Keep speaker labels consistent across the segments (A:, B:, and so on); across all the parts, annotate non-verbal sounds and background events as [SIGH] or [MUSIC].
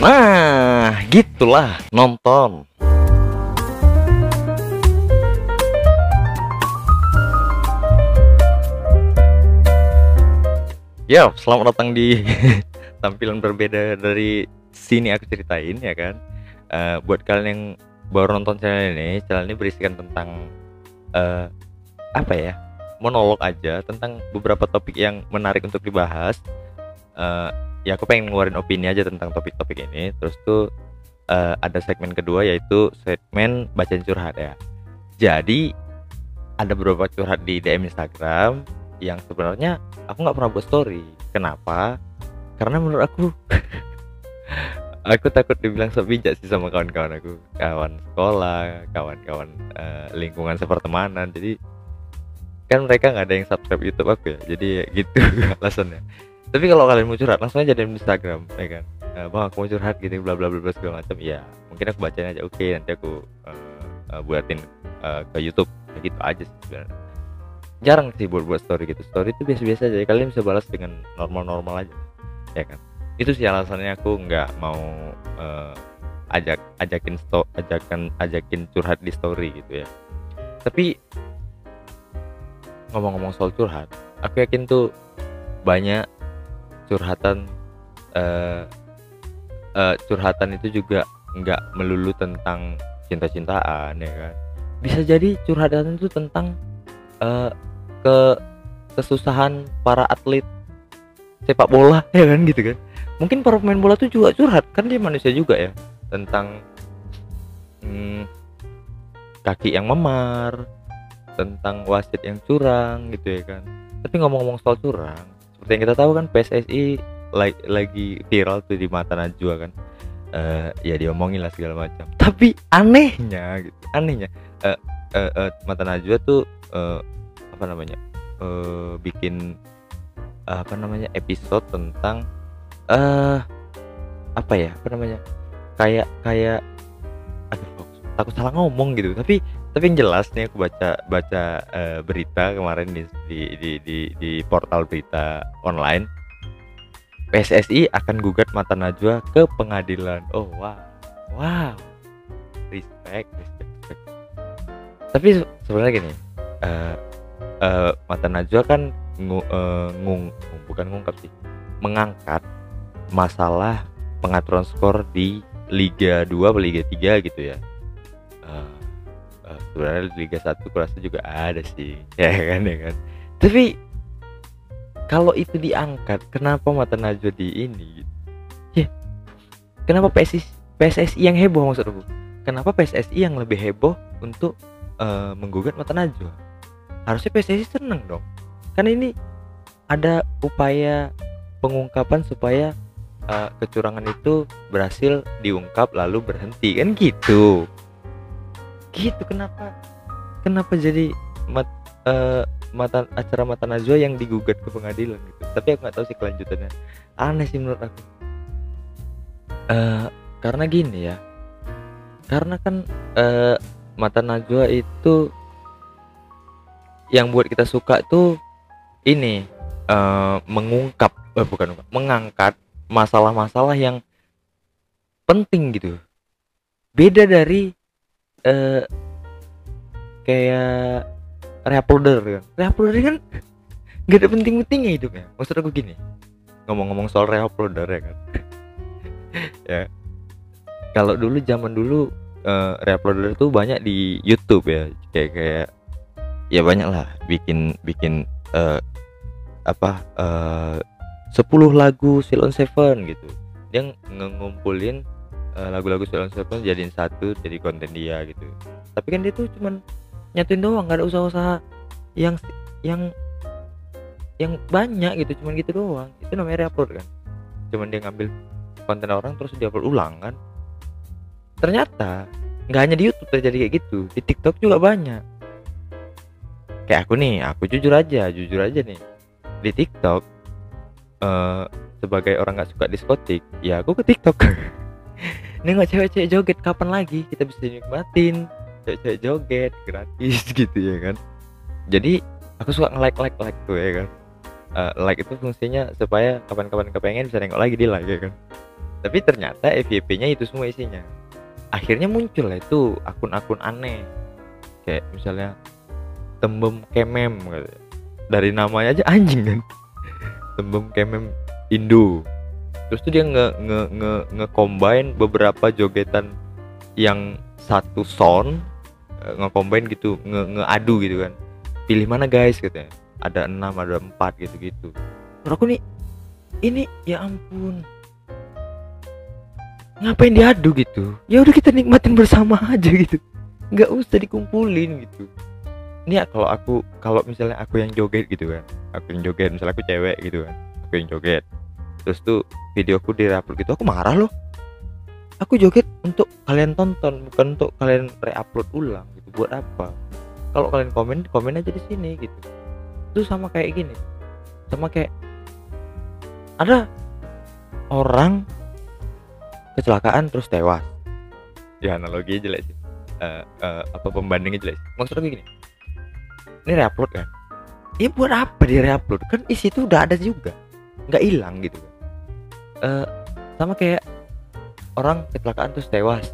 A: Nah, gitulah nonton. Ya, selamat datang di [LAUGHS] tampilan berbeda dari sini aku ceritain ya kan. Eh, buat kalian yang baru nonton channel ini, channel ini berisikan tentang eh, apa ya? Monolog aja tentang beberapa topik yang menarik untuk dibahas. Eh, ya aku pengen ngeluarin opini aja tentang topik-topik ini. Terus tuh eh, ada segmen kedua yaitu segmen bacaan curhat ya. Jadi ada beberapa curhat di DM Instagram yang sebenarnya aku nggak pernah buat story. Kenapa? Karena menurut aku [LAUGHS] aku takut dibilang sok bijak sih sama kawan-kawan aku, kawan sekolah, kawan-kawan eh, lingkungan sepertemanan. Jadi kan mereka nggak ada yang subscribe YouTube aku ya. Jadi gitu [LAUGHS] alasannya. Tapi kalau kalian mau curhat langsung aja DM Instagram, ya kan? Eh, bang aku mau curhat gitu bla bla bla segala macam. Iya, mungkin aku bacain aja. Oke, nanti aku eh, eh, buatin eh, ke YouTube. Kayak gitu aja sih sebenarnya jarang sih buat buat story gitu story itu biasa-biasa aja kalian bisa balas dengan normal-normal aja ya kan itu sih alasannya aku nggak mau eh, ajak ajakin sto ajakan ajakin curhat di story gitu ya tapi ngomong-ngomong soal curhat aku yakin tuh banyak curhatan eh eh, curhatan itu juga nggak melulu tentang cinta-cintaan ya kan? Bisa jadi curhatan itu tentang eh, ke kesusahan para atlet sepak bola [LAUGHS] ya kan gitu kan? Mungkin para pemain bola tuh juga curhat kan dia manusia juga ya? Tentang hmm, kaki yang memar tentang wasit yang curang gitu ya kan? Tapi ngomong-ngomong soal curang seperti yang kita tahu kan PSSI lagi, viral tuh di mata Najwa kan. Eh ya diomongin lah segala macam. Tapi anehnya gitu anehnya eh eh, eh, mata Najwa tuh eh, apa namanya eh bikin eh, apa namanya episode tentang eh apa ya apa namanya kayak kayak aduh aku takut salah ngomong gitu. Tapi tapi yang jelas nih aku baca baca eh, berita kemarin di, di di di di portal berita online. PSSI akan gugat mata Najwa ke pengadilan. Oh wow. Wow. Respect respect, respect. tapi se- sebenarnya gini eh eh, mata Najwa kan ngu- eh, ngung bukan ngungkap sih mengangkat masalah pengaturan skor di Liga 2 atau Liga 3 gitu ya. Eh, sebenarnya Liga 1 kurasa juga ada sih [LAUGHS] ya kan ya kan. Tapi kalau itu diangkat kenapa mata Najwa di ini? Ya kenapa PSSI PSSI yang heboh maksud aku kenapa PSSI yang lebih heboh untuk eh, menggugat mata Najwa? Harusnya PSSI seneng dong. Kan ini ada upaya pengungkapan supaya uh, kecurangan itu berhasil diungkap lalu berhenti kan gitu gitu kenapa? Kenapa jadi mat, uh, mata acara mata Najwa yang digugat ke pengadilan gitu? Tapi aku nggak tahu sih kelanjutannya. Aneh sih menurut aku. Eh, karena gini ya. Karena kan eh, mata Najwa itu yang buat kita suka tuh ini eh, mengungkap eh, bukan mengangkat masalah-masalah yang penting gitu. Beda dari eh, kayak reuploader kan reuploader kan gak ada penting-pentingnya hidupnya. Maksud aku gini ngomong-ngomong soal reuploader ya kan? [LAUGHS] Ya. Kalau dulu zaman dulu eh, reuploader tuh banyak di YouTube ya. Kayak kayak ya banyak lah bikin bikin eh, apa eh 10 lagu Silon Seven gitu. Dia ngumpulin lagu-lagu Silon Seven jadiin satu jadi konten dia gitu. Tapi kan dia tuh cuman nyatuin doang nggak ada usaha-usaha yang yang yang banyak gitu cuman gitu doang. Itu namanya reupload kan. Cuman dia ngambil konten orang terus dia upload ulang kan. Ternyata nggak hanya di YouTube terjadi kayak gitu di TikTok juga banyak. Kayak aku nih aku jujur aja jujur aja nih. Di TikTok eh sebagai orang nggak suka diskotik ya aku ke TikTok [LAUGHS] nengok cewek-cewek joget kapan lagi kita bisa nikmatin? Cewek-cewek joget gratis [LAUGHS] gitu ya kan? Jadi aku suka nge-like like like tuh ya kan? Eh, like itu fungsinya supaya kapan-kapan kepengen bisa nengok lagi di like ya kan? Tapi ternyata FYP-nya itu semua isinya. Akhirnya muncul lah itu akun-akun aneh. Kayak misalnya tembem kemem gitu. dari namanya aja anjing kan? Tembem kemem Indo terus tuh dia nge nge nge nge combine beberapa jogetan yang satu sound eh, nge combine gitu nge ngeadu gitu kan. Pilih mana guys katanya. Ada enam ada empat gitu gitu Menurut aku nih ini ya ampun. Ngapain diadu gitu? Ya udah kita nikmatin bersama aja gitu. Nggak usah dikumpulin gitu. Ini ya kalau aku kalau misalnya aku yang joget gitu kan. Aku yang joget misalnya aku cewek gitu kan. Aku yang joget terus tuh videoku diupload gitu aku marah loh. Aku joget untuk kalian tonton bukan untuk kalian reupload ulang gitu buat apa? Kalau kalian komen komen aja di sini gitu. Itu sama kayak gini sama kayak ada orang kecelakaan terus tewas. Ya analogi jelek sih. Uh, uh, apa pembandingnya jelek sih. maksudnya gini ini reupload kan? Ya buat apa di reupload? Kan isi itu udah ada juga nggak hilang gitu kan uh, sama kayak orang kecelakaan terus tewas.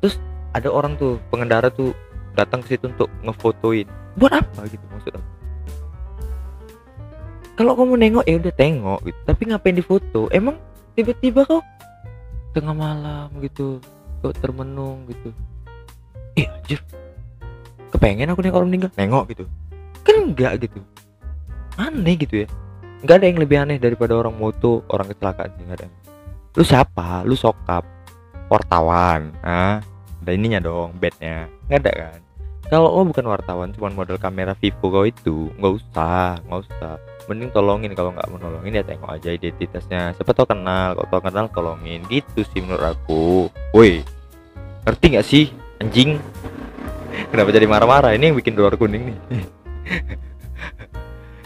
A: Terus ada orang tuh pengendara tuh datang ke situ untuk ngefotoin. Buat apa gitu maksudnya? Kalau kamu nengok ya udah tengok gitu. Tapi ngapain difoto? Emang tiba-tiba kau tengah malam gitu kok termenung gitu. Ih anjir. Kepengen aku nih kalau meninggal? Nengok gitu. Kan enggak gitu. Aneh gitu ya nggak ada yang lebih aneh daripada orang moto orang kecelakaan sih ada. Lu siapa? Lu sokap. Wartawan ah. Ada ininya dong bednya. Nggak ada kan? Kalau lo bukan wartawan cuman model kamera Vivo kau itu nggak usah nggak usah. Mending tolongin kalau nggak mau nolongin ya tengok aja identitasnya. Siapa tau kenal kalau tau kenal tolongin. Gitu sih menurut aku. Woi ngerti nggak sih anjing? [LAUGHS] Kenapa jadi marah-marah? Ini yang bikin dolar kuning nih. [LAUGHS]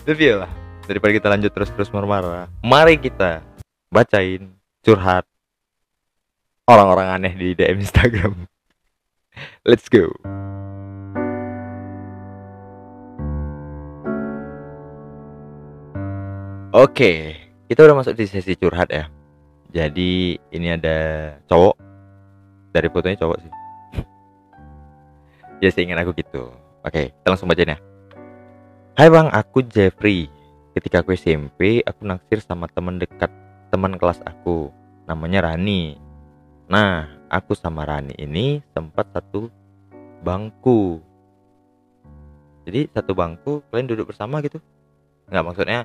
A: Tapi ya lah daripada kita lanjut terus-terus marah-marah mari kita bacain curhat orang-orang aneh di DM Instagram [LAUGHS] let's go Oke, kita udah masuk di sesi curhat ya. Jadi ini ada cowok dari fotonya cowok sih. [LAUGHS] ya ingin aku gitu. Oke, kita langsung bacain ya. Hai bang, aku Jeffrey. Ketika aku SMP, aku naksir sama teman dekat teman kelas aku. Namanya Rani. Nah, aku sama Rani ini sempat satu bangku. Jadi satu bangku kalian duduk bersama gitu? Nggak maksudnya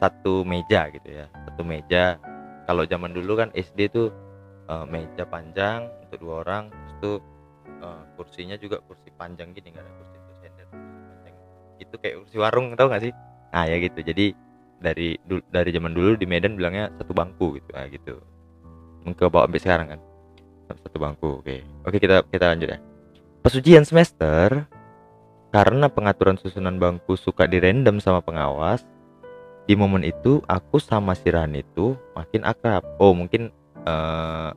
A: satu meja gitu ya satu meja kalau zaman dulu kan SD tuh uh, meja panjang untuk dua orang terus tuh uh, kursinya juga kursi panjang gini nggak ada kursi itu sender panjang itu kayak kursi warung tau gak sih nah ya gitu. Jadi dari dari zaman dulu di Medan bilangnya satu bangku gitu. Nah gitu. Mungkin bawa sampai sekarang kan. Satu bangku oke. Oke kita kita lanjut ya. Pas ujian semester karena pengaturan susunan bangku suka direndam sama pengawas di momen itu aku sama si Rani itu makin akrab. Oh mungkin uh,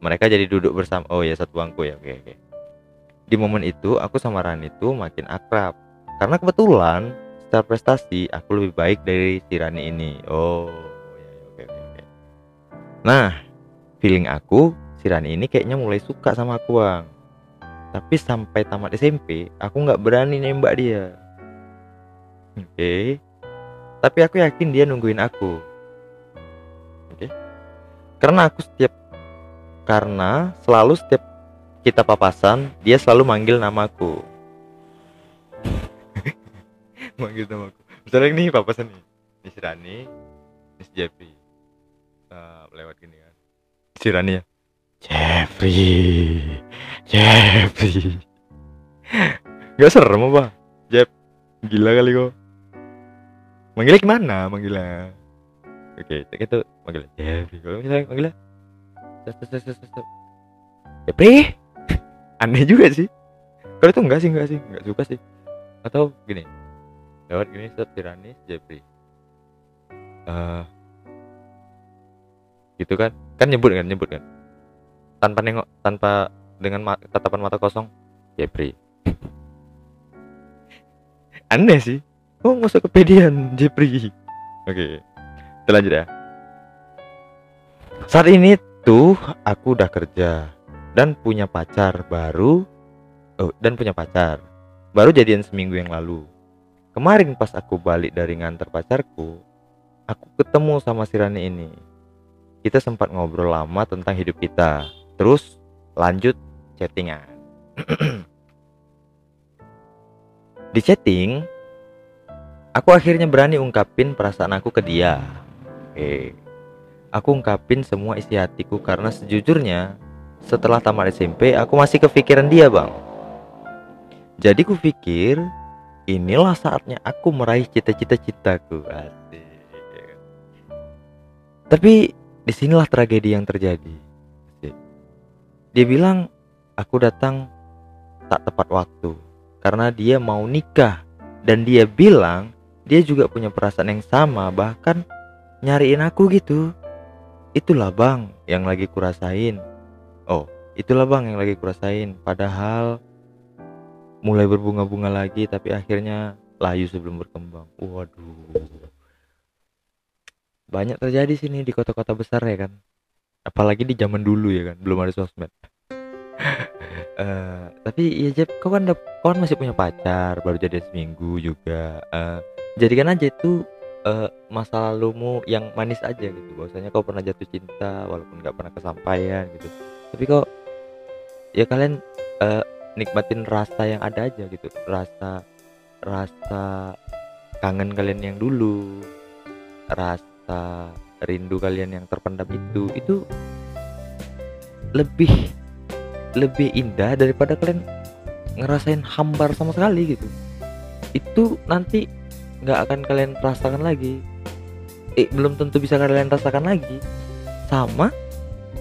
A: mereka jadi duduk bersama oh ya satu bangku ya oke oke. Di momen itu aku sama Rani itu makin akrab. Karena kebetulan secara prestasi aku lebih baik dari si Rani ini. Oh ya, ya oke oke oke. Nah feeling aku si Rani ini kayaknya mulai suka sama aku bang. Tapi sampai tamat SMP aku nggak berani nembak dia. Oke. Okay tapi aku yakin dia nungguin aku. Oke. Okay? karena aku setiap karena selalu setiap kita papasan dia selalu manggil namaku manggil namaku misalnya ini papasan nih ini si Rani ini si Jeffrey. Uh, lewat gini kan. Si Rani ya. Jeffrey Jeffrey. Gak serem apa? Jeff Gila kali kok. Manggilnya gimana? Manggilnya? Oke itu manggilnya Jeffrey. Kalau misalnya manggilnya? Jeffrey? [LAUGHS] Aneh juga sih. Kalau itu enggak sih enggak sih. Enggak suka sih. Atau gini lewat gini set Tirani Jeffrey uh, gitu kan? Kan nyebut kan nyebut kan? Tanpa nengok tanpa dengan ma tatapan mata kosong Jeffrey [LAUGHS] aneh sih. Oh masuk kepedian Jepri. Oke Kita lanjut ya. Saat ini tuh aku udah kerja dan punya pacar baru oh, dan punya pacar baru jadian seminggu yang lalu kemarin pas aku balik dari nganter pacarku aku ketemu sama si Rani ini. Kita sempat ngobrol lama tentang hidup kita. Terus lanjut chattingan. [CLEARS THROAT] Di chatting aku akhirnya berani ungkapin perasaan aku ke dia. Oke. Aku ungkapin semua isi hatiku karena sejujurnya setelah tamat SMP aku masih kepikiran dia bang. Jadi ku pikir inilah saatnya aku meraih cita-cita citaku asik. Tapi di sinilah tragedi yang terjadi dia bilang aku datang tak tepat waktu karena dia mau nikah. Dan dia bilang dia juga punya perasaan yang sama bahkan nyariin aku gitu. Itulah bang yang lagi kurasain. Oh itulah bang yang lagi kurasain. Padahal mulai berbunga-bunga lagi tapi akhirnya layu sebelum berkembang. Waduh. Banyak terjadi sini di kota-kota besar ya kan. Apalagi di zaman dulu ya kan, belum ada sosmed. uh, [LAUGHS] tapi ya Jeb, kau kan kau kan masih punya pacar, baru jadi seminggu juga. Uh, jadikan aja itu uh, masa lalumu yang manis aja gitu. Bahwasanya kau pernah jatuh cinta walaupun nggak pernah kesampaian gitu. Tapi kok ya kalian uh, nikmatin rasa yang ada aja gitu. Rasa rasa kangen kalian yang dulu rasa rindu kalian yang terpendam itu itu lebih lebih indah daripada kalian ngerasain hambar sama sekali gitu. Itu nanti nggak akan kalian rasakan lagi. Eh belum tentu bisa kalian rasakan lagi. Sama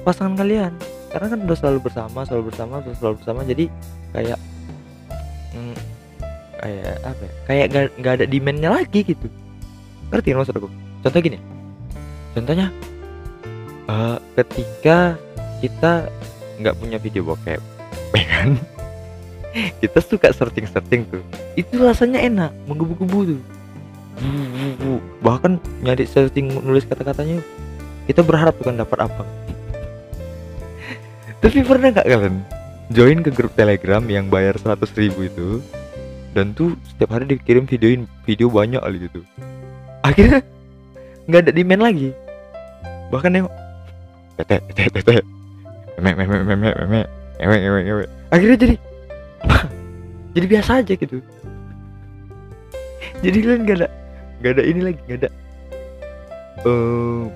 A: pasangan kalian. Karena kan udah selalu bersama selalu bersama selalu bersama. Jadi kayak mm, kayak apa ya? kayak gak, gak ada demandnya lagi gitu. Ngerti maksud aku? Contoh gini contohnya uh, ketika kita nggak punya video bokep [LAUGHS] ya kan? Kita suka searching searching tuh itu rasanya enak menggebu-gebu tuh. Bahkan nyari searching nulis kata-katanya kita berharap bukan dapat apa [LAUGHS] tapi pernah nggak kalian join ke grup telegram yang bayar 100 ribu itu dan tuh setiap hari dikirim videoin video banyak kali gitu. Akhirnya nggak ada demand lagi. Bahkan yang tete tete tete meme meme meme meme meme meme meme akhirnya jadi [LAUGHS] jadi biasa aja gitu. [LAUGHS] Jadi kalian nggak ada nggak ada ini lagi nggak ada uh,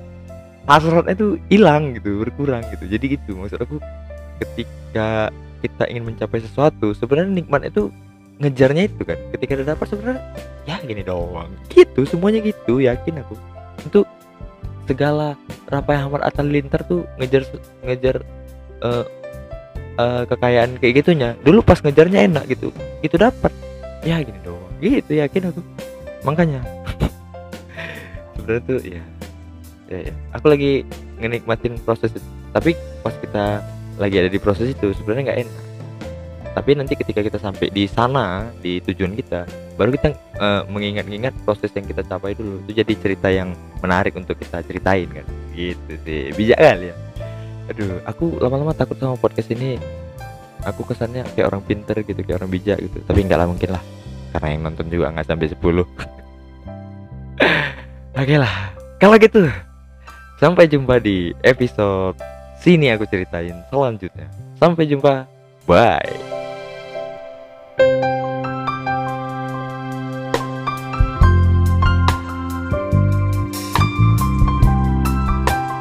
A: hasratnya tuh hilang gitu berkurang gitu. Jadi gitu maksud aku ketika kita ingin mencapai sesuatu sebenarnya nikmat itu ngejarnya itu kan. Ketika udah dapat sebenarnya ya gini doang. Gitu semuanya gitu yakin aku. Untuk segala Rapai Ahmad Atal Lintar tuh ngejar ngejar uh, uh, kekayaan kayak gitunya. Dulu pas ngejarnya enak gitu itu dapat. Ya gini doang. Gitu yakin aku. Makanya [LAUGHS] sebenarnya tuh ya, ya ya. Aku lagi ngenikmatin proses itu. Tapi pas kita lagi ada di proses itu sebenarnya nggak enak. Tapi nanti ketika kita sampai di sana di tujuan kita baru kita uh, mengingat-ingat proses yang kita capai dulu. Itu jadi cerita yang menarik untuk kita ceritain kan? Gitu sih. Bijak kali ya. Aduh aku lama-lama takut sama podcast ini. Aku kesannya kayak orang pinter gitu kayak orang bijak gitu. Tapi nggak lah mungkin lah. Karena yang nonton juga nggak sampai 10 [LAUGHS] oke lah. Kalau gitu sampai jumpa di episode Sini aku ceritain selanjutnya. Sampai jumpa. Bye.